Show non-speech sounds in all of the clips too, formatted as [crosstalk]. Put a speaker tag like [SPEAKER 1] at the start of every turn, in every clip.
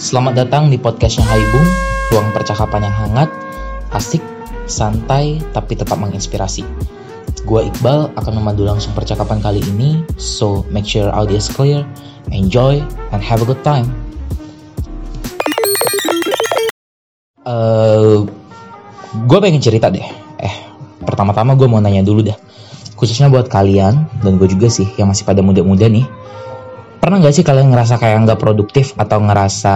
[SPEAKER 1] Selamat datang di podcastnya Haibung, ruang percakapan yang hangat, asik, santai, tapi tetap menginspirasi. Gua Iqbal akan memandu langsung percakapan kali ini, so make sure audio is clear, enjoy, and have a good time. Uh, gue pengen cerita deh. Eh, pertama-tama gue mau nanya dulu dah. Khususnya buat kalian, dan gue juga sih yang masih pada muda-muda nih pernah nggak sih kalian ngerasa kayak nggak produktif atau ngerasa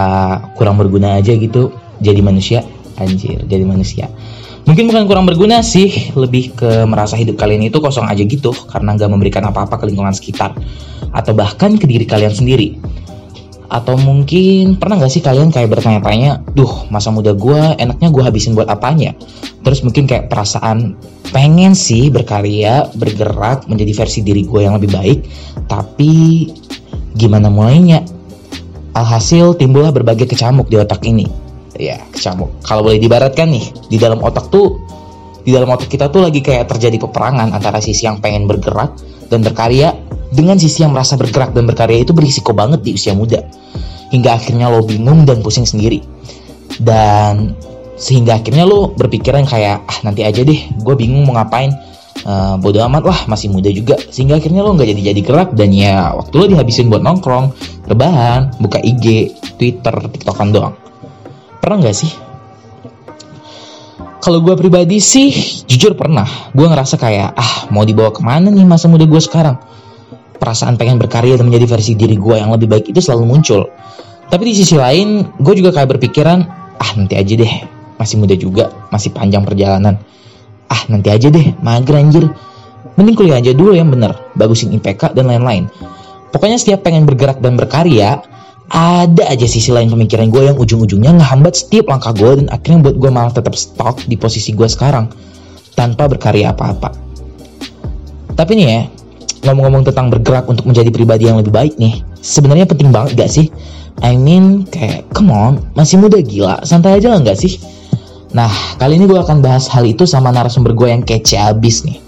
[SPEAKER 1] kurang berguna aja gitu? Jadi manusia? Anjir jadi manusia. Mungkin bukan kurang berguna sih lebih ke merasa hidup kalian itu kosong aja gitu karena nggak memberikan apa-apa ke lingkungan sekitar atau bahkan ke diri kalian sendiri. Atau mungkin pernah nggak sih kalian kayak bertanya-tanya, duh masa muda gue enaknya gue habisin buat apanya? Terus mungkin kayak perasaan pengen sih berkarya, bergerak menjadi versi diri gue yang lebih baik, tapi Gimana mulainya? Alhasil timbullah berbagai kecamuk di otak ini. Ya, kecamuk. Kalau boleh dibaratkan nih, di dalam otak tuh di dalam otak kita tuh lagi kayak terjadi peperangan antara sisi yang pengen bergerak dan berkarya dengan sisi yang merasa bergerak dan berkarya itu berisiko banget di usia muda. Hingga akhirnya lo bingung dan pusing sendiri. Dan sehingga akhirnya lo berpikiran kayak ah nanti aja deh gue bingung mau ngapain uh, bodo amat lah masih muda juga. Sehingga akhirnya lo nggak jadi jadi gerak dan ya waktu lo dihabisin buat nongkrong rebahan buka IG Twitter TikTokan doang. Pernah nggak sih? Kalau gue pribadi sih jujur pernah. Gue ngerasa kayak ah mau dibawa ke mana nih masa muda gue sekarang? Perasaan pengen berkarya dan menjadi versi diri gue yang lebih baik itu selalu muncul. Tapi di sisi lain gue juga kayak berpikiran ah nanti aja deh. Masih muda juga masih panjang perjalanan ah nanti aja deh mager anjir. Mending kuliah aja dulu yang bener bagusin IPK dan lain-lain. Pokoknya setiap pengen bergerak dan berkarya ada aja sisi lain pemikiran gue yang ujung-ujungnya ngehambat setiap langkah gue dan akhirnya buat gue malah tetap stuck di posisi gue sekarang tanpa berkarya apa-apa. Tapi nih ya ngomong-ngomong tentang bergerak untuk menjadi pribadi yang lebih baik nih sebenarnya penting banget gak sih? I mean kayak come on masih muda gila santai aja lah gak sih Nah, kali ini gue akan bahas hal itu sama narasumber gue yang kece abis nih.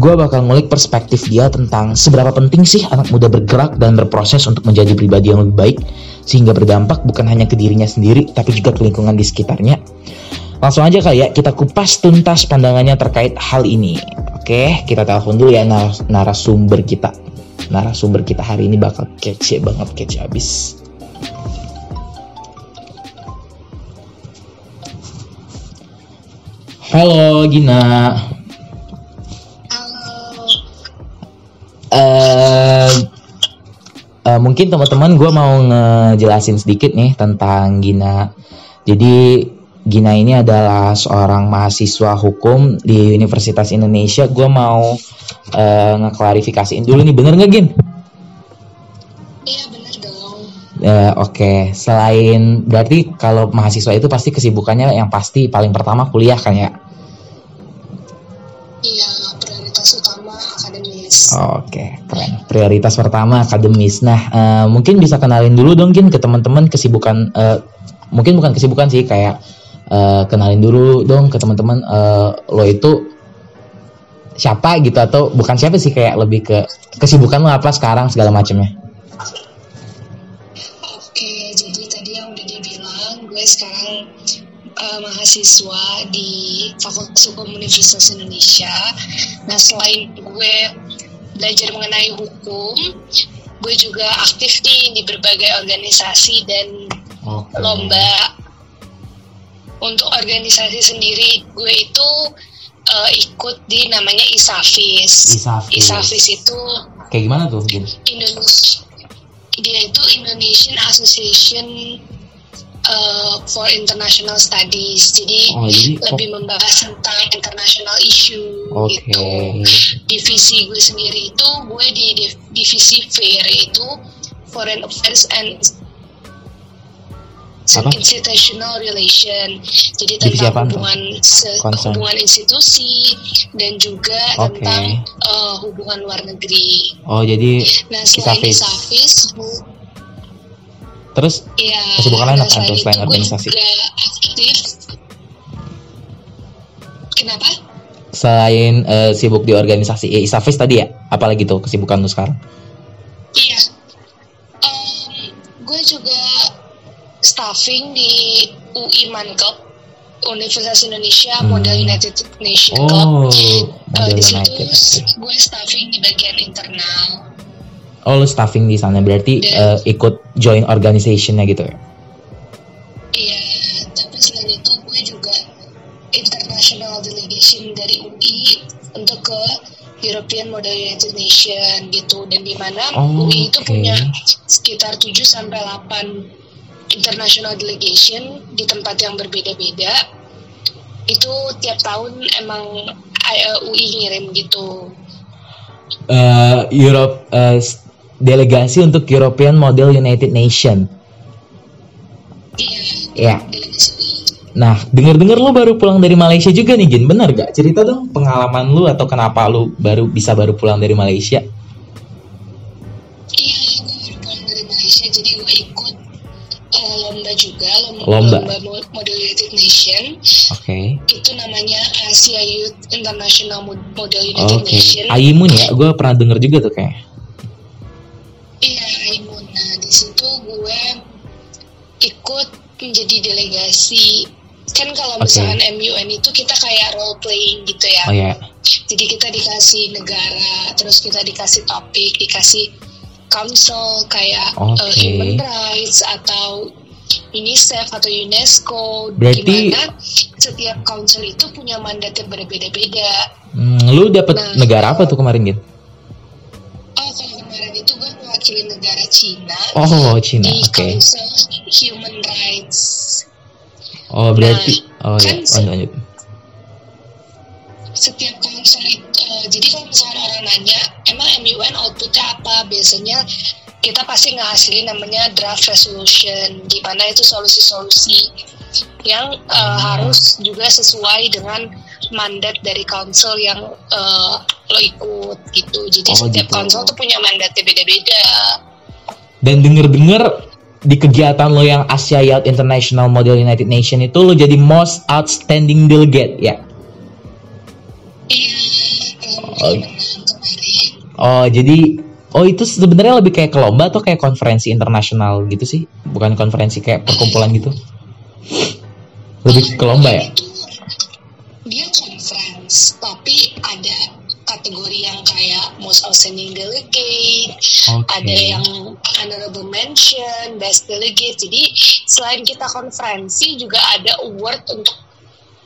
[SPEAKER 1] Gue bakal ngulik perspektif dia tentang seberapa penting sih anak muda bergerak dan berproses untuk menjadi pribadi yang lebih baik, sehingga berdampak bukan hanya ke dirinya sendiri, tapi juga ke lingkungan di sekitarnya. Langsung aja kali ya, kita kupas tuntas pandangannya terkait hal ini. Oke, kita telepon dulu ya narasumber kita. Narasumber kita hari ini bakal kece banget, kece abis. Halo Gina.
[SPEAKER 2] Halo.
[SPEAKER 1] Uh, uh, mungkin teman-teman gue mau ngejelasin sedikit nih tentang Gina. Jadi Gina ini adalah seorang mahasiswa hukum di Universitas Indonesia. Gue mau uh, ngeklarifikasiin dulu nih, bener nggak Gin? Uh, Oke, okay. selain berarti kalau mahasiswa itu pasti kesibukannya yang pasti paling pertama kuliah kan ya?
[SPEAKER 2] Iya, prioritas utama akademis.
[SPEAKER 1] Oke, okay, keren. Prioritas pertama akademis. Nah, uh, mungkin bisa kenalin dulu dong, Gin, ke teman-teman kesibukan. Uh, mungkin bukan kesibukan sih, kayak uh, kenalin dulu dong ke teman-teman uh, lo itu siapa gitu atau bukan siapa sih kayak lebih ke kesibukan lo apa sekarang segala macamnya.
[SPEAKER 2] Sekarang uh, mahasiswa di Fakultas Hukum Universitas Indonesia. Nah, selain gue belajar mengenai hukum, gue juga aktif nih di berbagai organisasi dan okay. lomba. Untuk organisasi sendiri, gue itu uh, ikut di namanya ISAFIS.
[SPEAKER 1] ISAFIS.
[SPEAKER 2] ISAFIS itu
[SPEAKER 1] kayak gimana tuh,
[SPEAKER 2] Indonesia. Dia itu Indonesian Association uh, for International Studies. Jadi,
[SPEAKER 1] oh, jadi
[SPEAKER 2] lebih oh. membahas tentang international issue
[SPEAKER 1] okay.
[SPEAKER 2] gitu. Divisi gue sendiri itu gue di divisi FAIR yaitu Foreign Affairs and
[SPEAKER 1] apa?
[SPEAKER 2] institutional relation jadi tentang hubungan hubungan institusi dan juga okay. tentang uh, hubungan luar negeri
[SPEAKER 1] oh jadi
[SPEAKER 2] nah selain ISAFIS
[SPEAKER 1] Terus
[SPEAKER 2] ya,
[SPEAKER 1] kesibukan lain apa tuh selain organisasi?
[SPEAKER 2] aktif. Kenapa?
[SPEAKER 1] Selain uh, sibuk di organisasi eh, Isafis tadi ya, apalagi tuh kesibukan lu sekarang?
[SPEAKER 2] Iya, um, gue juga staffing di UI Mankop Universitas Indonesia
[SPEAKER 1] Hmm.
[SPEAKER 2] model United Nation Club.
[SPEAKER 1] Oh,
[SPEAKER 2] Eh,
[SPEAKER 1] model
[SPEAKER 2] di situ gue staffing di bagian internal.
[SPEAKER 1] Oh, lu staffing di sana berarti eh, ikut join organization-nya gitu ya?
[SPEAKER 2] Iya, tapi selain itu gue juga international delegation dari UI untuk ke European Model United Nation gitu dan di mana
[SPEAKER 1] Oh,
[SPEAKER 2] UI itu punya sekitar 7 sampai 8 international delegation di tempat yang berbeda-beda. Itu tiap tahun emang eh, UI ngirim gitu.
[SPEAKER 1] Eh, Europe s- delegasi untuk European Model United Nation.
[SPEAKER 2] Iya,
[SPEAKER 1] Ya. Nah, denger-denger lu baru pulang dari Malaysia juga nih, Gin. Bener gak? Cerita dong pengalaman lu atau kenapa lu baru bisa baru pulang dari Malaysia?
[SPEAKER 2] Iya, gue baru pulang dari Malaysia, jadi gue ikut eh, lomba juga, lomba,
[SPEAKER 1] Lomba.
[SPEAKER 2] Mo- Model United Nation.
[SPEAKER 1] Oke.
[SPEAKER 2] Itu namanya Asia Youth International Mo- Model. United Nation.
[SPEAKER 1] Aimun ya, gue pernah denger juga tuh kayak.
[SPEAKER 2] Situ gue ikut menjadi delegasi. Kan kalau
[SPEAKER 1] Oke.
[SPEAKER 2] misalkan MUN itu kita kayak role playing gitu ya.
[SPEAKER 1] Oh ya.
[SPEAKER 2] Jadi kita dikasih negara, terus kita dikasih topik, dikasih council kayak uh,
[SPEAKER 1] Oke.
[SPEAKER 2] human rights atau UNICEF atau UNESCO.
[SPEAKER 1] Berarti-
[SPEAKER 2] Di mana setiap council itu punya mandat yang berbeda-beda.
[SPEAKER 1] Hmm, lu dapet
[SPEAKER 2] Nah.
[SPEAKER 1] negara apa tuh kemarin, Gin?
[SPEAKER 2] Oh, mewakili negara Cina
[SPEAKER 1] Oh, Cina.
[SPEAKER 2] di
[SPEAKER 1] Oke.
[SPEAKER 2] Council Human Rights.
[SPEAKER 1] Oh, berarti oh ya,
[SPEAKER 2] kan se-
[SPEAKER 1] lanjut lanjut.
[SPEAKER 2] setiap council itu eh, jadi kalau misalnya orang nanya emang MUN outputnya apa biasanya kita pasti ngehasilin namanya draft resolution di mana itu solusi-solusi yang
[SPEAKER 1] Hmm.
[SPEAKER 2] harus juga sesuai dengan mandat dari council yang eh, lo ikut gitu jadi
[SPEAKER 1] Oh,
[SPEAKER 2] setiap
[SPEAKER 1] gitu.
[SPEAKER 2] council tuh punya mandatnya beda-beda
[SPEAKER 1] Dan denger-denger di kegiatan lo yang Asia Youth International Model United Nation itu lo jadi most outstanding delegate ya.
[SPEAKER 2] iya
[SPEAKER 1] Oh. Oh, jadi oh itu sebenarnya lebih kayak ke lomba atau kayak konferensi internasional gitu sih? Bukan konferensi kayak perkumpulan gitu. Lebih ke lomba ya?
[SPEAKER 2] Dia conference, tapi ada kategori yang kayak most outstanding delegate,
[SPEAKER 1] Oke.
[SPEAKER 2] ada yang honorable mention, best delegate. Jadi selain kita konferensi juga ada award untuk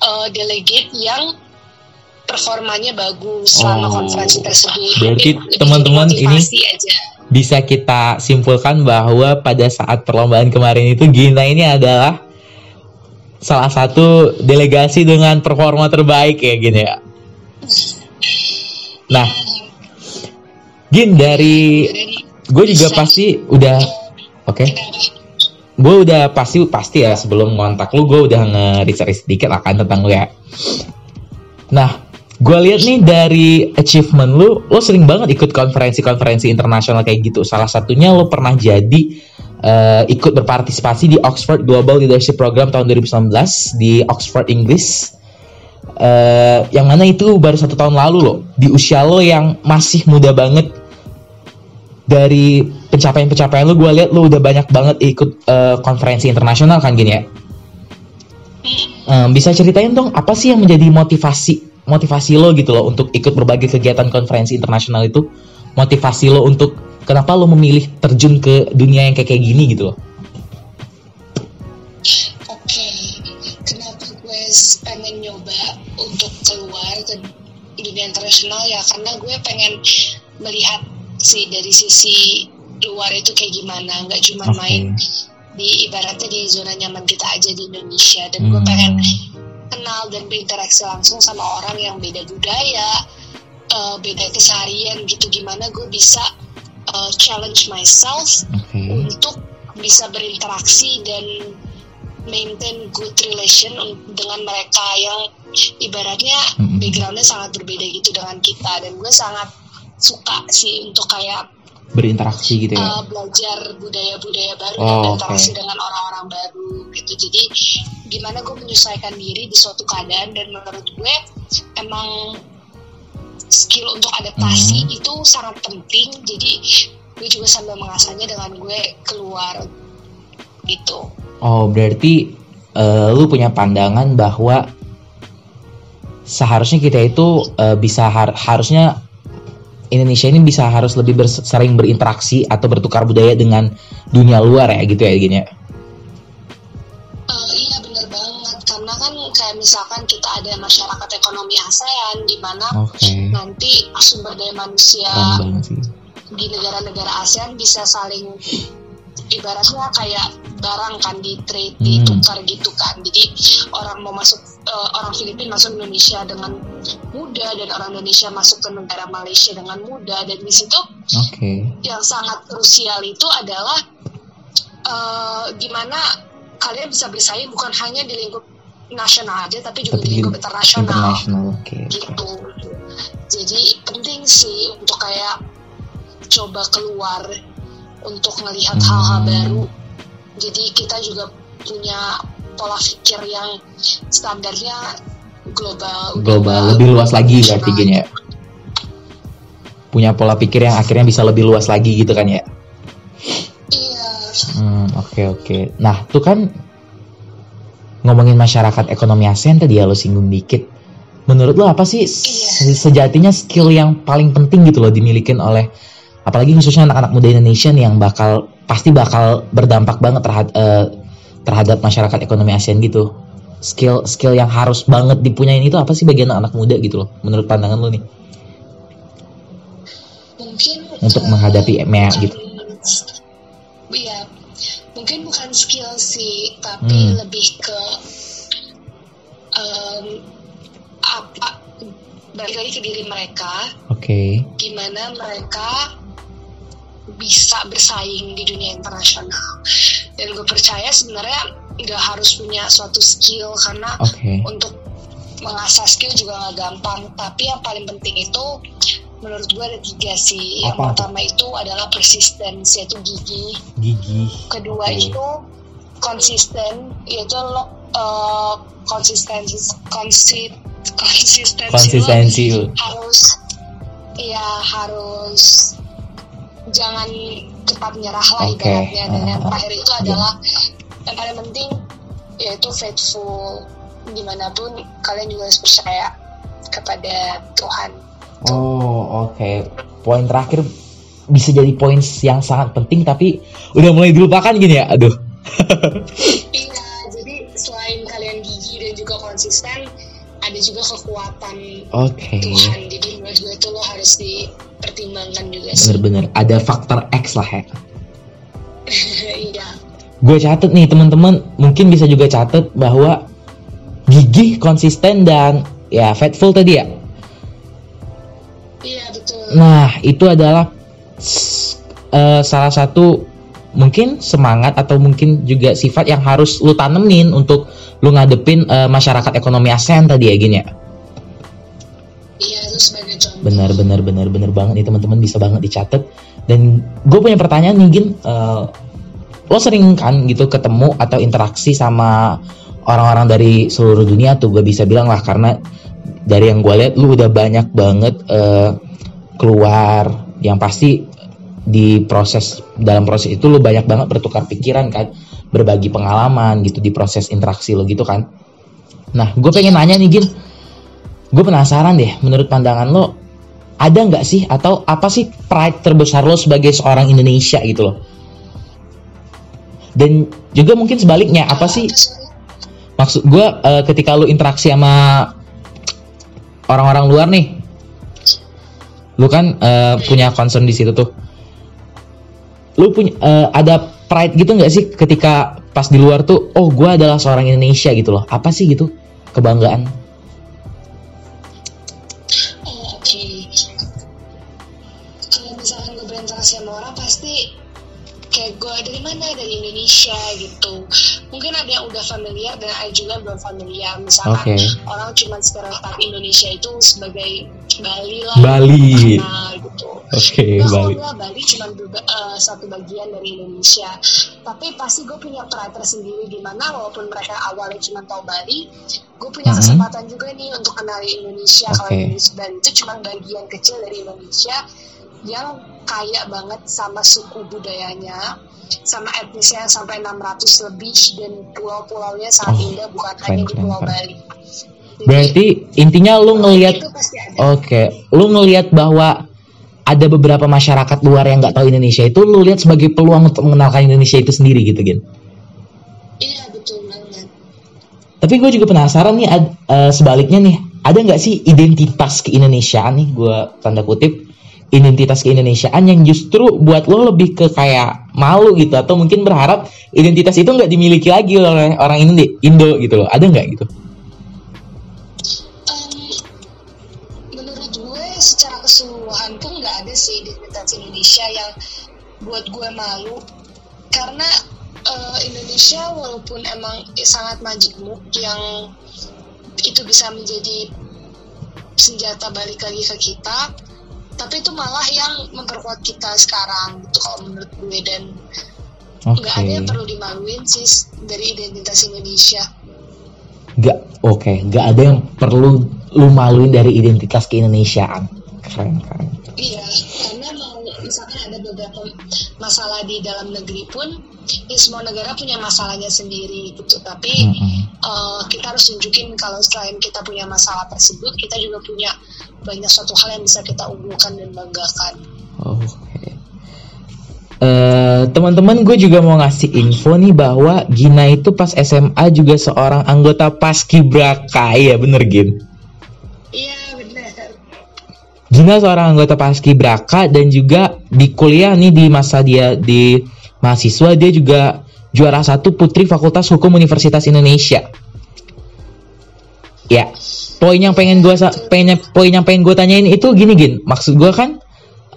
[SPEAKER 2] uh, delegate yang performanya bagus selama
[SPEAKER 1] Oh,
[SPEAKER 2] konferensi tersebut.
[SPEAKER 1] berarti teman-teman ini-
[SPEAKER 2] aja.
[SPEAKER 1] Bisa kita simpulkan bahwa pada saat perlombaan kemarin itu Gina ini adalah salah satu delegasi dengan performa terbaik ya Gin ya. Nah, Gin dari gue juga pasti udah oke. Gue udah pasti pasti ya sebelum ngontak lu gue udah nge-research sedikit lah kan tentang lu ya. Nah, gue lihat nih dari achievement lu, lo sering banget ikut konferensi-konferensi internasional kayak gitu. Salah satunya lo pernah jadi eh, ikut berpartisipasi di Oxford Global Leadership Program tahun 2019 di Oxford Inggris. Eh, yang mana itu baru satu tahun lalu loh. Di usia lo yang masih muda banget dari pencapaian-pencapaian lu gue lihat lu udah banyak banget ikut eh, konferensi internasional kan gini ya. Eh, bisa ceritain dong apa sih yang menjadi motivasi motivasi lo gitu loh untuk ikut berbagai kegiatan konferensi internasional itu motivasi lo untuk kenapa lo memilih terjun ke dunia yang kayak kayak gini gitu loh?
[SPEAKER 2] Oke, kenapa gue pengen nyoba untuk keluar ke dunia internasional ya? Karena gue pengen melihat sih dari sisi luar itu kayak gimana, nggak cuma
[SPEAKER 1] Oke.
[SPEAKER 2] main di ibaratnya di zona nyaman kita aja di Indonesia. Dan gue
[SPEAKER 1] Hmm.
[SPEAKER 2] pengen kenal dan berinteraksi langsung sama orang yang beda budaya, eh, beda keseharian gitu. Gimana gue bisa eh, challenge myself
[SPEAKER 1] oke.
[SPEAKER 2] untuk bisa berinteraksi dan maintain good relation dengan mereka yang ibaratnya
[SPEAKER 1] Mm-mm.
[SPEAKER 2] backgroundnya sangat berbeda gitu dengan kita. Dan gue sangat suka sih untuk kayak
[SPEAKER 1] berinteraksi gitu ya?
[SPEAKER 2] uh, belajar budaya-budaya baru
[SPEAKER 1] Oh,
[SPEAKER 2] dan berinteraksi dengan orang-orang baru gitu. Jadi gimana gue menyesuaikan diri di suatu keadaan dan menurut gue emang skill untuk adaptasi
[SPEAKER 1] Hmm.
[SPEAKER 2] itu sangat penting jadi gue juga sambil mengasahnya dengan gue keluar gitu
[SPEAKER 1] Oh, berarti eh, lu punya pandangan bahwa seharusnya kita itu eh, bisa har- harusnya Indonesia ini bisa harus lebih sering berinteraksi atau bertukar budaya dengan dunia luar ya gitu ya gini ya.
[SPEAKER 2] Misalkan kita ada masyarakat ekonomi ASEAN di mana
[SPEAKER 1] Oke.
[SPEAKER 2] nanti sumber daya manusia di negara-negara ASEAN bisa saling ibaratnya kayak barang kan di trade
[SPEAKER 1] Hmm.
[SPEAKER 2] ditukar gitu kan jadi orang mau masuk eh, orang Filipina masuk Indonesia dengan mudah dan orang Indonesia masuk ke negara Malaysia dengan mudah dan di situ
[SPEAKER 1] Oke.
[SPEAKER 2] yang sangat krusial itu adalah eh, gimana kalian bisa bersaing bukan hanya di lingkup nasional aja tapi juga
[SPEAKER 1] Tapi
[SPEAKER 2] lingkup
[SPEAKER 1] juga
[SPEAKER 2] internasional.
[SPEAKER 1] Oke.
[SPEAKER 2] gitu jadi penting sih untuk kayak coba keluar untuk melihat
[SPEAKER 1] Hmm.
[SPEAKER 2] hal-hal baru jadi kita juga punya pola pikir yang standarnya global
[SPEAKER 1] Global lebih luas lagi berarti
[SPEAKER 2] nasional.
[SPEAKER 1] gini ya. Punya pola pikir yang akhirnya bisa lebih luas lagi gitu kan ya.
[SPEAKER 2] iya
[SPEAKER 1] Hmm, oke oke. Nah, tuh kan ngomongin masyarakat ekonomi ASEAN tadi ya lo singgung dikit. Menurut lo apa sih se- sejatinya skill yang paling penting gitu loh dimilikin oleh apalagi khususnya anak-anak muda Indonesia nih yang bakal pasti bakal berdampak banget terhadap terhadap masyarakat ekonomi ASEAN gitu. Skill skill yang harus banget dipunyain itu apa sih bagi anak-anak muda gitu loh menurut pandangan lo nih
[SPEAKER 2] mungkin
[SPEAKER 1] untuk
[SPEAKER 2] eh,
[SPEAKER 1] menghadapi EMEA
[SPEAKER 2] bukan-
[SPEAKER 1] gitu.
[SPEAKER 2] Iya, mungkin bukan skill sih, tapi
[SPEAKER 1] Hmm.
[SPEAKER 2] lebih ke em, apa balik lagi ke diri mereka,
[SPEAKER 1] Oke.
[SPEAKER 2] gimana mereka bisa bersaing di dunia internasional. Dan gue percaya sebenarnya nggak harus punya suatu skill karena
[SPEAKER 1] Oke.
[SPEAKER 2] untuk mengasah skill juga nggak gampang. Tapi yang paling penting itu menurut gue ada tiga sih. Yang
[SPEAKER 1] Apa?
[SPEAKER 2] pertama itu adalah persistence yaitu gigi.
[SPEAKER 1] Gigi.
[SPEAKER 2] Kedua
[SPEAKER 1] Oke.
[SPEAKER 2] itu konsisten yaitu lo eh, konsistensi konsi, konsistensi,
[SPEAKER 1] Konsistensi lo.
[SPEAKER 2] harus ya harus jangan cepat menyerah lah
[SPEAKER 1] Oke.
[SPEAKER 2] ibaratnya dan yang
[SPEAKER 1] Ah,
[SPEAKER 2] terakhir itu
[SPEAKER 1] iya.
[SPEAKER 2] adalah yang paling penting yaitu faithful di mana pun kalian juga harus percaya kepada Tuhan
[SPEAKER 1] Oh, oke. Poin terakhir bisa jadi poin yang sangat penting tapi udah mulai dilupakan gini ya. Aduh. [laughs]
[SPEAKER 2] iya jadi selain kalian gigi dan juga konsisten ada juga kekuatan
[SPEAKER 1] Oke.
[SPEAKER 2] Tuhan jadi menurut gue itu lo harus dipertimbangkan juga sih
[SPEAKER 1] Bener-bener ada faktor X lah ya. [laughs]
[SPEAKER 2] iya
[SPEAKER 1] Gue catet nih teman-teman, mungkin bisa juga catet bahwa gigih, konsisten dan ya faithful tadi ya. Nah, itu adalah eh, salah satu mungkin semangat atau mungkin juga sifat yang harus lu tanemin untuk lu ngadepin eh, masyarakat ekonomi ASEAN tadi ya gini ya.
[SPEAKER 2] iya itu sebagai contoh
[SPEAKER 1] Benar benar benar benar banget nih teman-teman bisa banget dicatat. Dan gue punya pertanyaan nih Gin, Eh, lo sering kan gitu ketemu atau interaksi sama orang-orang dari seluruh dunia tuh gue bisa bilang lah karena dari yang gue lihat lu udah banyak banget eh, keluar yang pasti di proses dalam proses itu lu banyak banget bertukar pikiran kan berbagi pengalaman gitu di proses interaksi lo gitu kan. Nah gue pengen nanya nih Gin. Gue penasaran deh menurut pandangan lo ada nggak sih atau apa sih pride terbesar lo sebagai seorang Indonesia gitu loh? Dan juga mungkin sebaliknya apa sih maksud gue eh, ketika lu interaksi sama orang-orang luar nih lu kan eh, punya concern di situ tuh. Lu punya eh, ada pride gitu nggak sih ketika pas di luar tuh oh gue adalah seorang Indonesia gitu loh. Apa sih gitu? Kebanggaan.
[SPEAKER 2] Oke. Kalau misalkan gue berinteraksi sama orang pasti kayak gue dari mana dari Indonesia gitu. Mungkin ada yang udah familiar dan ada juga yang belum familiar. Misalkan
[SPEAKER 1] Oke.
[SPEAKER 2] orang cuma stereotip Indonesia itu sebagai Bali lah.
[SPEAKER 1] Bali.
[SPEAKER 2] Nah, gitu.
[SPEAKER 1] oke
[SPEAKER 2] Nah, kalau
[SPEAKER 1] Bali
[SPEAKER 2] nggak, Bali cuma berba- eh, satu bagian dari Indonesia. Tapi pasti gue punya pride tersendiri di mana walaupun mereka awalnya cuma tahu Bali, gue punya
[SPEAKER 1] Mhm.
[SPEAKER 2] kesempatan juga nih untuk kenali Indonesia. Kalau
[SPEAKER 1] Oke.
[SPEAKER 2] Indonesia Bali itu cuma bagian kecil dari Indonesia yang kaya banget sama suku budayanya. sama etnisnya sampai 600 lebih dan pulau-pulaunya sangat
[SPEAKER 1] Oh,
[SPEAKER 2] indah bukan
[SPEAKER 1] keren,
[SPEAKER 2] hanya di Pulau
[SPEAKER 1] keren.
[SPEAKER 2] Bali. Jadi,
[SPEAKER 1] Berarti intinya lu ngelihat
[SPEAKER 2] itu pasti ada.
[SPEAKER 1] Oke, lu ngelihat bahwa ada beberapa masyarakat luar yang nggak tahu Indonesia itu lu lihat sebagai peluang untuk mengenalkan Indonesia itu sendiri gitu, Gen.
[SPEAKER 2] Iya betul banget.
[SPEAKER 1] Tapi gue juga penasaran nih, ad- eh, sebaliknya nih, ada nggak sih identitas keindonesiaan nih, gue tanda kutip, identitas keindonesiaan yang justru buat lo lebih ke kayak malu gitu, atau mungkin berharap identitas itu nggak dimiliki lagi oleh orang Indo, Indo gitu loh, ada nggak gitu?
[SPEAKER 2] Menurut gue secara keseluruhan pun nggak ada sih identitas Indonesia yang buat gue malu karena eh, Indonesia walaupun emang sangat majemuk yang itu bisa menjadi senjata balik lagi ke kita tapi itu malah yang memperkuat kita sekarang gitu kalau menurut gue dan
[SPEAKER 1] Oke,
[SPEAKER 2] nggak ada yang perlu dimaluin sih dari identitas Indonesia
[SPEAKER 1] nggak, oke, nggak ada yang perlu lu maluin dari identitas keindonesiaan. Keren, keren.
[SPEAKER 2] Iya, karena misalkan ada beberapa masalah di dalam negeri pun, ya semua negara punya masalahnya sendiri gitu. Tapi
[SPEAKER 1] Mm-mm.
[SPEAKER 2] eh, kita harus tunjukin kalau selain kita punya masalah tersebut, kita juga punya banyak suatu hal yang bisa kita unggulkan dan banggakan.
[SPEAKER 1] Oke. Eh, teman-teman gue juga mau ngasih info nih bahwa Gina itu pas SMA juga seorang anggota Paskibraka ya bener Gin. Gina seorang anggota Paskibraka dan juga di kuliah nih di masa dia di mahasiswa dia juga juara satu putri Fakultas Hukum Universitas Indonesia. Ya poin yang pengen gue pengen poin yang pengen gue tanyain itu gini gin. Maksud gue kan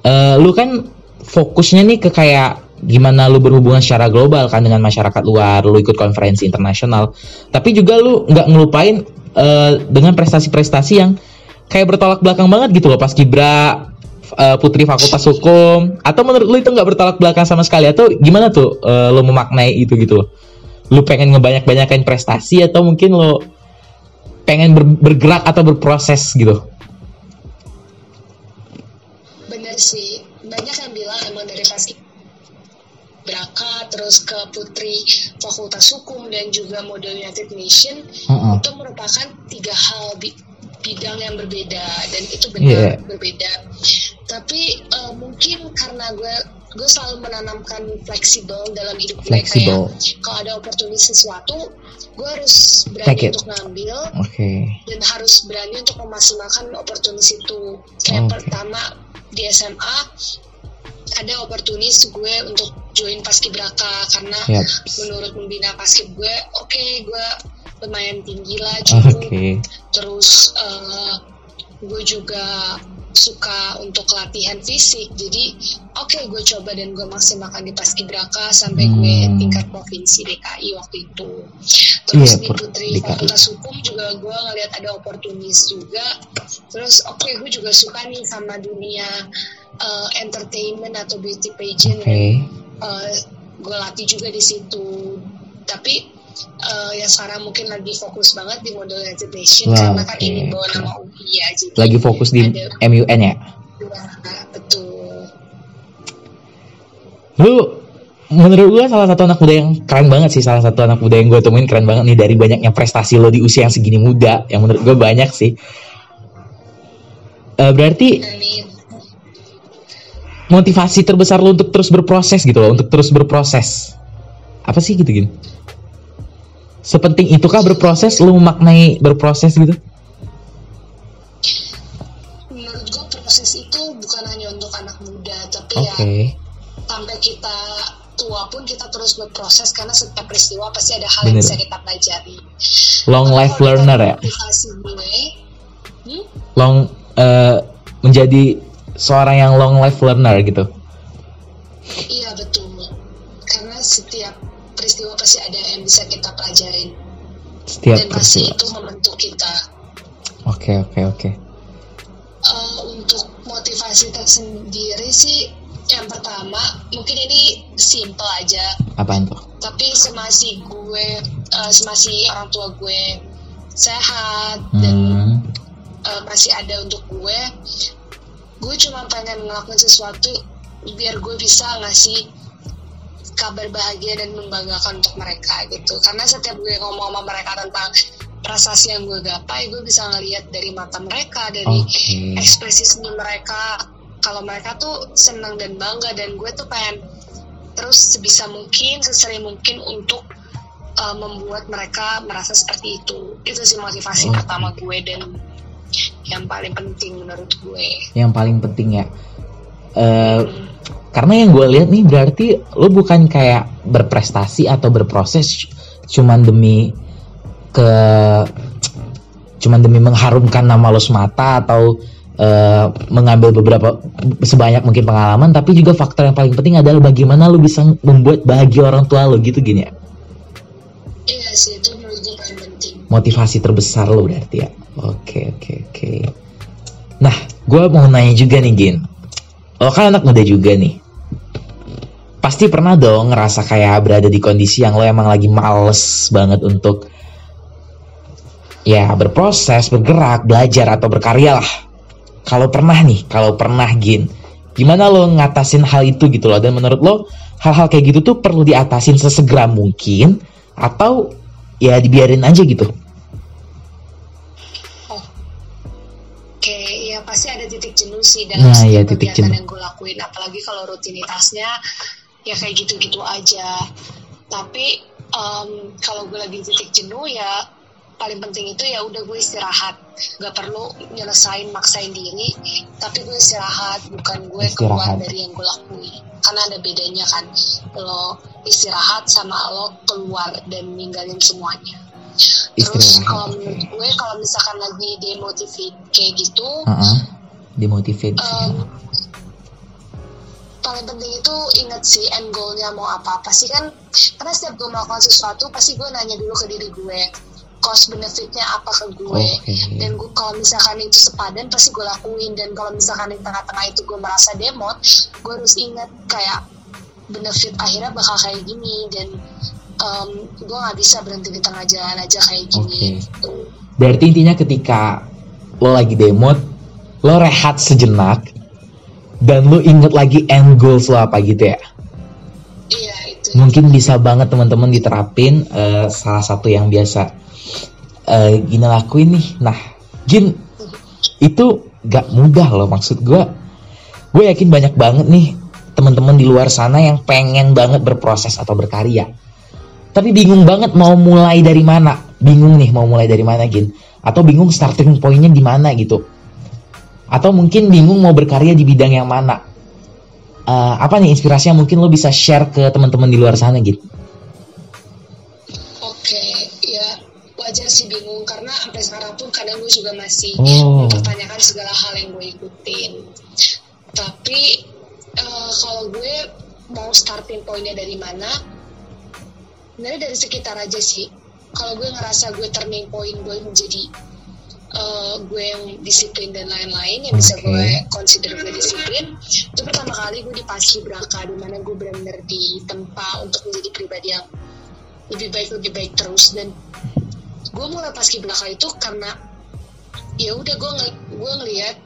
[SPEAKER 1] eh, lu kan fokusnya nih ke kayak gimana lu berhubungan secara global kan dengan masyarakat luar lu ikut konferensi internasional. Tapi juga lu nggak ngelupain eh, dengan prestasi-prestasi yang kayak bertolak belakang banget gitu loh pas Kibra eh, putri fakultas hukum. Atau menurut lu itu nggak bertolak belakang sama sekali? Atau gimana tuh eh, lu memaknai itu gitu loh? Lu pengen ngebanyak-banyakin prestasi atau mungkin lo pengen ber- bergerak atau berproses gitu?
[SPEAKER 2] Bener sih, banyak yang bilang emang dari pas Braka terus ke Putri Fakultas Hukum dan juga model United Nation
[SPEAKER 1] Heeh.
[SPEAKER 2] itu merupakan tiga hal bi- bidang yang berbeda dan itu benar
[SPEAKER 1] Yeah.
[SPEAKER 2] berbeda. Tapi eh, mungkin karena gue gue selalu menanamkan fleksibel dalam hidup gue
[SPEAKER 1] Fleksibel.
[SPEAKER 2] kayak kalau ada opportunity sesuatu gue harus berani untuk ngambil
[SPEAKER 1] oke
[SPEAKER 2] dan harus berani untuk memaksimalkan opportunity itu. Kayak
[SPEAKER 1] Oke.
[SPEAKER 2] pertama di SMA ada opportunity gue untuk join paskibraka karena
[SPEAKER 1] Yap.
[SPEAKER 2] menurut pembina paskib gue oke gue lumayan tinggi lah
[SPEAKER 1] oke
[SPEAKER 2] cukup terus eh, gue juga suka untuk latihan fisik. Jadi oke gue coba dan gue maksimalkan di paskibraka sampai gue
[SPEAKER 1] Hmm.
[SPEAKER 2] tingkat provinsi DKI waktu itu. Terus
[SPEAKER 1] Iya,
[SPEAKER 2] di putri
[SPEAKER 1] DKI.
[SPEAKER 2] fakultas hukum juga gue ngeliat ada opportunities juga. Terus oke gue juga suka nih sama dunia eh, entertainment atau beauty pageant.
[SPEAKER 1] Oke.
[SPEAKER 2] Dan gue latih juga di situ. Tapi eh, yang sekarang mungkin lagi fokus banget di model United Nation
[SPEAKER 1] Wah,
[SPEAKER 2] karena kan
[SPEAKER 1] oke,
[SPEAKER 2] ini bawa nama UI ya jadi
[SPEAKER 1] lagi fokus di
[SPEAKER 2] ada
[SPEAKER 1] MUN ya?
[SPEAKER 2] Dua betul.
[SPEAKER 1] Lu menurut gue salah satu anak muda yang keren banget sih salah satu anak muda yang gue temuin keren banget nih dari banyaknya prestasi lo di usia yang segini muda yang menurut gue banyak sih. Eh, berarti
[SPEAKER 2] amin.
[SPEAKER 1] motivasi terbesar lo untuk terus berproses gitu loh untuk terus berproses. Apa sih gitu gini sepenting itukah berproses? Lo memaknai berproses gitu?
[SPEAKER 2] Menurut gue proses itu bukan hanya untuk anak muda tapi
[SPEAKER 1] oke.
[SPEAKER 2] ya sampai kita tua pun kita terus berproses karena setiap peristiwa pasti ada hal yang
[SPEAKER 1] Bener.
[SPEAKER 2] bisa kita pelajari.
[SPEAKER 1] Long
[SPEAKER 2] Tapi
[SPEAKER 1] life learner ya?
[SPEAKER 2] gue hmm?
[SPEAKER 1] long eh, menjadi seorang yang long life learner gitu?
[SPEAKER 2] Iya betul. Karena setiap peristiwa pasti ada yang bisa kita pelajarin.
[SPEAKER 1] Setiap
[SPEAKER 2] dan pasti itu membentuk kita.
[SPEAKER 1] oke oke oke.
[SPEAKER 2] Eh, untuk motivasi tersendiri sih yang pertama mungkin ini simple aja.
[SPEAKER 1] Apaan tuh?
[SPEAKER 2] Tapi semasi gue eh, semasi orang tua gue sehat dan
[SPEAKER 1] hmm.
[SPEAKER 2] eh, masih ada untuk gue gue cuma pengen ngelakuin sesuatu biar gue bisa ngasih kabar bahagia dan membanggakan untuk mereka gitu karena setiap gue ngomong sama mereka tentang prestasi yang gue gapai gue bisa ngelihat dari mata mereka dari
[SPEAKER 1] Oke.
[SPEAKER 2] ekspresi senyum mereka kalau mereka tuh senang dan bangga dan gue tuh pengen terus sebisa mungkin sesering mungkin untuk uh, membuat mereka merasa seperti itu itu sih motivasi
[SPEAKER 1] Oke.
[SPEAKER 2] pertama gue dan yang paling penting menurut gue
[SPEAKER 1] Yang paling penting ya. Eh,
[SPEAKER 2] Hmm.
[SPEAKER 1] Karena yang gue lihat nih berarti lo bukan kayak berprestasi atau berproses cuman demi ke cuman demi mengharumkan nama lo semata atau eh, mengambil beberapa sebanyak mungkin pengalaman tapi juga faktor yang paling penting adalah bagaimana lo bisa membuat bahagia orang tua lo gitu gini ya?
[SPEAKER 2] Iya sih itu menurut gue paling penting.
[SPEAKER 1] Motivasi terbesar lo berarti ya? Oke oke oke. Nah gue mau nanya juga nih Gin lo kan anak muda juga nih. Pasti pernah dong ngerasa kayak berada di kondisi yang lo emang lagi males banget untuk ya berproses bergerak belajar atau berkarya lah. Kalau pernah nih kalau pernah Gin gimana lo ngatasin hal itu gitu loh? Dan menurut lo hal-hal kayak gitu tuh perlu diatasin sesegera mungkin atau ya dibiarin aja gitu?
[SPEAKER 2] Oke, ya pasti ada sih dalam
[SPEAKER 1] Nah,
[SPEAKER 2] setiap
[SPEAKER 1] iya, titik
[SPEAKER 2] kegiatan
[SPEAKER 1] jenuh.
[SPEAKER 2] yang gue lakuin. Apalagi kalau rutinitasnya ya kayak gitu-gitu aja. Tapi em, kalau gue lagi titik jenuh ya paling penting itu ya udah gue istirahat. Gak perlu nyelesain maksain diri, tapi gue istirahat bukan gue keluar
[SPEAKER 1] Istirahat.
[SPEAKER 2] dari yang gue lakuin. Karena ada bedanya kan lo istirahat sama lo keluar dan ninggalin semuanya. Terus kalau menurut gue kalau misalkan lagi demotivate kayak gitu,
[SPEAKER 1] Heeh. Demotivate.
[SPEAKER 2] em, paling penting itu inget sih end goalnya mau apa sih kan karena setiap gue melakukan sesuatu pasti gue nanya dulu ke diri gue cost benefitnya apa ke gue
[SPEAKER 1] Oke.
[SPEAKER 2] dan gue kalau misalkan itu sepadan pasti gue lakuin dan kalau misalkan di tengah-tengah itu gue merasa demot gue harus inget kayak benefit akhirnya bakal kayak gini dan em, gue nggak bisa berhenti di tengah jalan aja kayak gini
[SPEAKER 1] Oke.
[SPEAKER 2] gitu.
[SPEAKER 1] Berarti intinya ketika lo lagi demot, lo rehat sejenak dan lo inget lagi end goals lo apa gitu ya.
[SPEAKER 2] iya itu
[SPEAKER 1] Mungkin bisa banget teman-teman diterapin eh, salah satu yang biasa eh Gina lakuin nih. Nah, Gin itu gak mudah loh maksud gue. Gue yakin banyak banget nih teman-teman di luar sana yang pengen banget berproses atau berkarya. Tapi bingung banget mau mulai dari mana. Bingung nih mau mulai dari mana Gin. Atau bingung starting pointnya di mana gitu. Atau mungkin bingung mau berkarya di bidang yang mana. Eh, apa nih inspirasi yang mungkin lo bisa share ke teman-teman di luar sana gitu?
[SPEAKER 2] Oke, ya wajar sih bingung karena sampai sekarang pun kadang gue juga masih
[SPEAKER 1] Oh.
[SPEAKER 2] mempertanyakan segala hal yang gue ikutin. Tapi eh, kalau gue mau starting pointnya dari mana, sebenarnya dari sekitar aja sih. Kalau gue ngerasa gue turning point gue menjadi eh, gue yang disiplin dan lain-lain yang bisa
[SPEAKER 1] Oke.
[SPEAKER 2] gue consider gue disiplin itu pertama kali gue di paski braka di mana gue benar-benar ditempa untuk menjadi pribadi yang lebih baik lebih baik terus dan gue mulai paski braka itu karena ya udah gue ng- gue ngelihat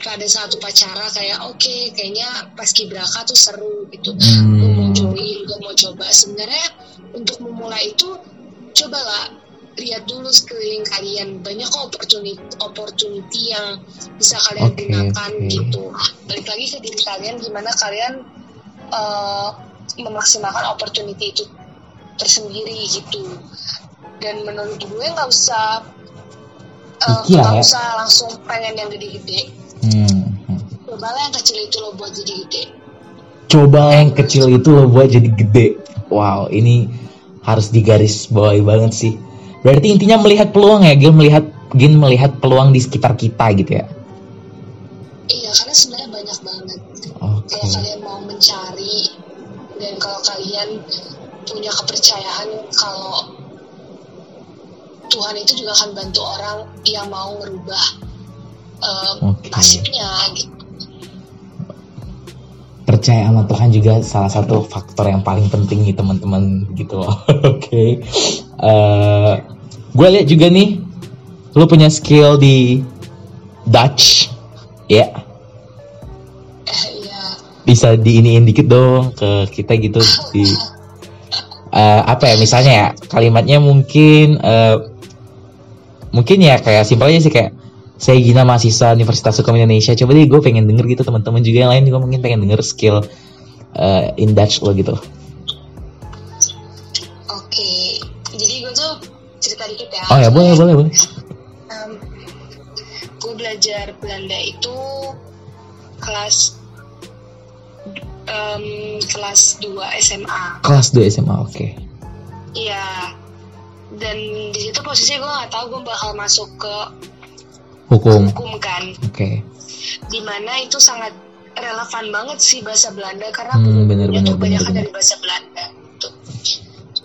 [SPEAKER 2] ada satu pacara kayak oke kayaknya paski braka tuh seru gitu gue mau
[SPEAKER 1] Hmm.
[SPEAKER 2] join gue mau coba sebenarnya untuk memulai itu cobalah lihat dulu sekeliling kalian banyak kok opportunity opportunity yang bisa kalian
[SPEAKER 1] Oke,
[SPEAKER 2] gunakan
[SPEAKER 1] oke.
[SPEAKER 2] gitu balik lagi ke diri kalian gimana kalian eh, memaksimalkan opportunity itu tersendiri gitu dan menurut gue nggak usah eh,
[SPEAKER 1] Pikir
[SPEAKER 2] nggak
[SPEAKER 1] ya.
[SPEAKER 2] usah langsung pengen yang gede-gede
[SPEAKER 1] Hmm. hmm.
[SPEAKER 2] cobalah yang kecil itu lo buat jadi gede
[SPEAKER 1] Coba yang kecil itu lo buat jadi gede. Wow, ini harus digaris bawahi banget sih. Berarti intinya melihat peluang ya, Gin melihat Gin melihat peluang di sekitar kita gitu ya.
[SPEAKER 2] iya karena sebenarnya banyak banget
[SPEAKER 1] Oke.
[SPEAKER 2] kalau kalian mau mencari dan kalau kalian punya kepercayaan kalau Tuhan itu juga akan bantu orang yang mau merubah um,
[SPEAKER 1] Oke.
[SPEAKER 2] nasibnya gitu.
[SPEAKER 1] Percaya sama Tuhan juga salah satu faktor yang paling penting nih teman-teman gitu loh. [laughs] Oke. Eh, gue lihat juga nih, lo punya skill di Dutch, ya.
[SPEAKER 2] Iya
[SPEAKER 1] bisa diiniin dikit dong ke kita gitu di uh, apa ya misalnya ya kalimatnya mungkin uh, mungkin ya kayak simpel aja sih kayak saya Gina mahasiswa Universitas Hukum Indonesia. Coba deh gue pengen denger gitu teman-teman juga yang lain juga mungkin pengen denger skill uh, in Dutch lo gitu oh ya boleh boleh boleh
[SPEAKER 2] um, gue belajar Belanda itu kelas um, kelas 2 SMA
[SPEAKER 1] kelas 2 SMA oke okay.
[SPEAKER 2] iya dan di situ posisinya gue nggak tahu gue bakal masuk ke
[SPEAKER 1] hukum
[SPEAKER 2] hukum kan
[SPEAKER 1] oke okay.
[SPEAKER 2] di mana itu sangat relevan banget sih bahasa Belanda karena
[SPEAKER 1] hmm, bener, bener,
[SPEAKER 2] kebanyakan
[SPEAKER 1] bener,
[SPEAKER 2] dari bahasa Belanda.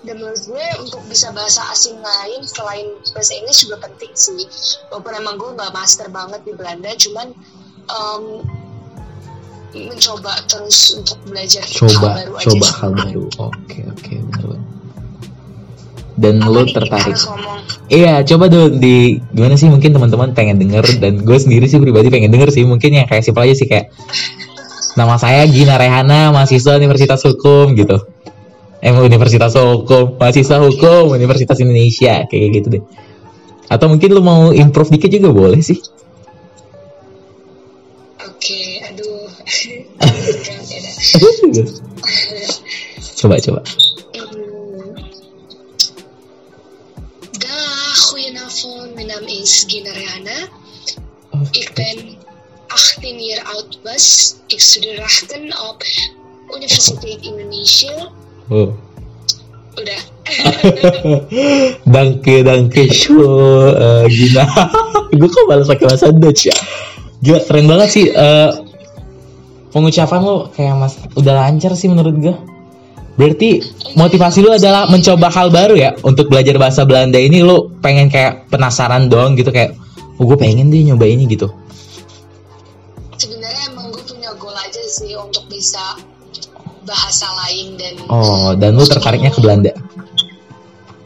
[SPEAKER 2] Dan menurut gue untuk bisa bahasa asing lain selain bahasa Inggris juga penting sih. Walaupun emang gue nggak master banget di Belanda cuman um, mencoba terus untuk belajar
[SPEAKER 1] coba
[SPEAKER 2] hal baru
[SPEAKER 1] coba
[SPEAKER 2] aja
[SPEAKER 1] hal baru. Oke okay, oke okay, benar dan Apa lo tertarik iya coba dong di gimana sih mungkin teman-teman pengen denger dan gue sendiri sih pribadi pengen denger sih mungkin yang kayak simpel aja sih kayak [laughs] nama saya Gina Rehana mahasiswa Universitas Hukum gitu eh Universitas Hukum mahasiswa Hukum Universitas Indonesia kayak gitu deh atau mungkin lo mau improve dikit juga boleh sih
[SPEAKER 2] oke aduh
[SPEAKER 1] coba coba
[SPEAKER 2] Mijn naam is Gina Rehana. Ik ben 18 jaar oud was. Ik studeer rechten op Universiteit Indonesia.
[SPEAKER 1] Oh.
[SPEAKER 2] Udah. [laughs]
[SPEAKER 1] danke, danke, show, uh, Gina. [laughs] Gue kok balas pakai bahasa Dutch ya. Gila, keren banget sih. Uh, pengucapan lo kayak mas udah lancar sih menurut gue. Berarti motivasi lu adalah mencoba hal baru ya untuk belajar bahasa Belanda ini lu pengen kayak penasaran dong gitu kayak oh gue pengen deh nyoba ini gitu.
[SPEAKER 2] Sebenarnya emang gue punya goal aja sih untuk bisa bahasa lain dan
[SPEAKER 1] Oh, dan lu tertariknya ke Belanda.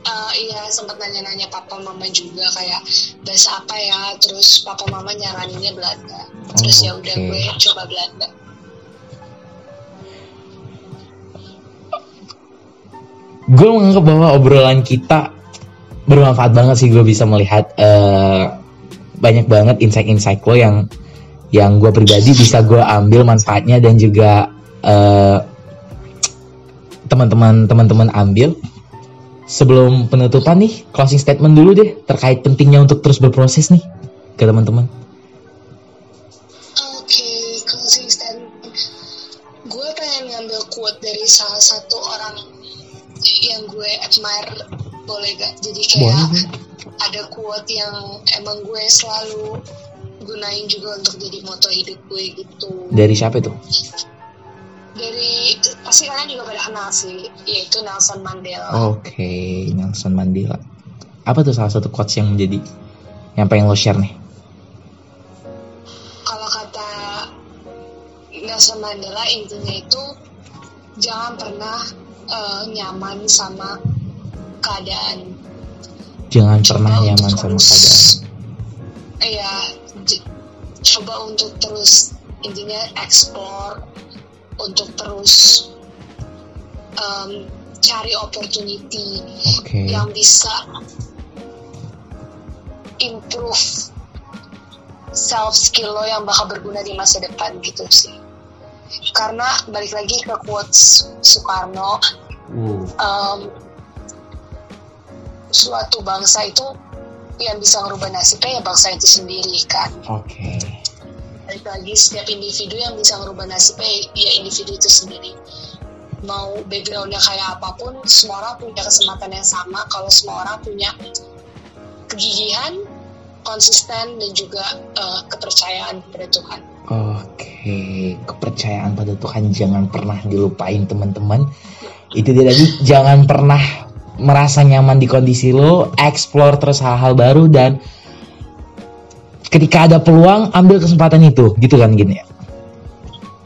[SPEAKER 2] Uh, iya sempat nanya-nanya papa mama juga kayak bahasa apa ya terus papa mama nyaraninnya Belanda terus oh, ya udah okay. gue coba Belanda
[SPEAKER 1] gue menganggap bahwa obrolan kita bermanfaat banget sih gue bisa melihat uh, banyak banget insight-insight lo yang yang gue pribadi bisa gue ambil manfaatnya dan juga uh, teman-teman teman-teman ambil. Sebelum penutupan nih closing statement dulu deh terkait pentingnya untuk terus berproses nih ke teman-teman.
[SPEAKER 2] Oke okay, closing statement. Gue pengen ngambil quote dari salah satu orang yang gue admire. Boleh gak? Jadi kayak boleh. ada quote yang emang gue selalu gunain juga untuk jadi moto hidup gue gitu.
[SPEAKER 1] Dari siapa itu
[SPEAKER 2] dari pasti kalian juga pada kenal sih yaitu Nelson Mandela
[SPEAKER 1] oke okay, Nelson Mandela apa tuh salah satu quotes yang menjadi yang pengen lo share nih
[SPEAKER 2] kalau kata Nelson Mandela intinya itu jangan pernah uh, nyaman sama keadaan.
[SPEAKER 1] Jangan coba pernah nyaman sama keadaan.
[SPEAKER 2] Iya, coba untuk terus intinya ekspor, untuk terus um, cari opportunity okay. yang bisa improve self skill lo yang bakal berguna di masa depan gitu sih karena balik lagi ke quotes Soekarno hmm. um, suatu bangsa itu yang bisa merubah nasibnya ya bangsa itu sendiri kan
[SPEAKER 1] oke okay.
[SPEAKER 2] Balik lagi setiap individu yang bisa merubah nasibnya ya individu itu sendiri. Mau backgroundnya kayak apa pun semua orang punya kesempatan yang sama. Kalau semua orang punya kegigihan konsisten dan juga uh, kepercayaan pada Tuhan.
[SPEAKER 1] Oke, kepercayaan pada Tuhan jangan pernah dilupain teman-teman. Itu dia tadi, jangan pernah merasa nyaman di kondisi lo, explore terus hal-hal baru dan ketika ada peluang ambil kesempatan itu, gitu kan gini ya.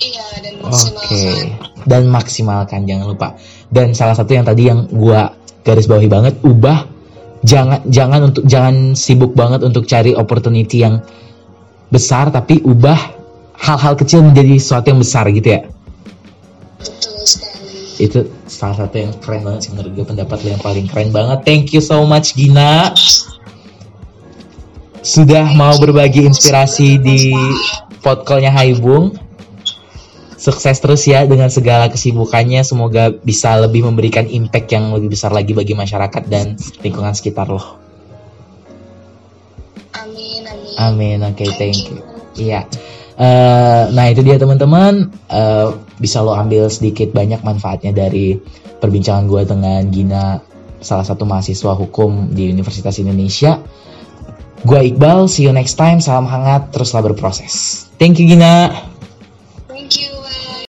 [SPEAKER 2] Iya dan maksimalkan. Oke,
[SPEAKER 1] dan maksimalkan jangan lupa. Dan salah satu yang tadi yang gua garis bawahi banget, ubah. Jangan jangan untuk jangan sibuk banget untuk cari opportunity yang besar tapi ubah hal-hal kecil menjadi sesuatu yang besar gitu ya?
[SPEAKER 2] Betul sekali.
[SPEAKER 1] Itu salah satu yang keren banget sih menurut gue pendapat lo yang paling keren banget. Thank you so much Gina sudah mau berbagi inspirasi di podcastnya Haibung? Sukses terus ya dengan segala kesibukannya. Semoga bisa lebih memberikan impact yang lebih besar lagi bagi masyarakat dan lingkungan sekitar lo.
[SPEAKER 2] Amin amin.
[SPEAKER 1] Amin. Oke okay, thank you. iya. Uh, nah itu dia teman-teman. Uh, bisa lo ambil sedikit banyak manfaatnya dari perbincangan gue dengan Gina salah satu mahasiswa hukum di Universitas Indonesia gue Iqbal see you next time salam hangat teruslah berproses. Thank you Gina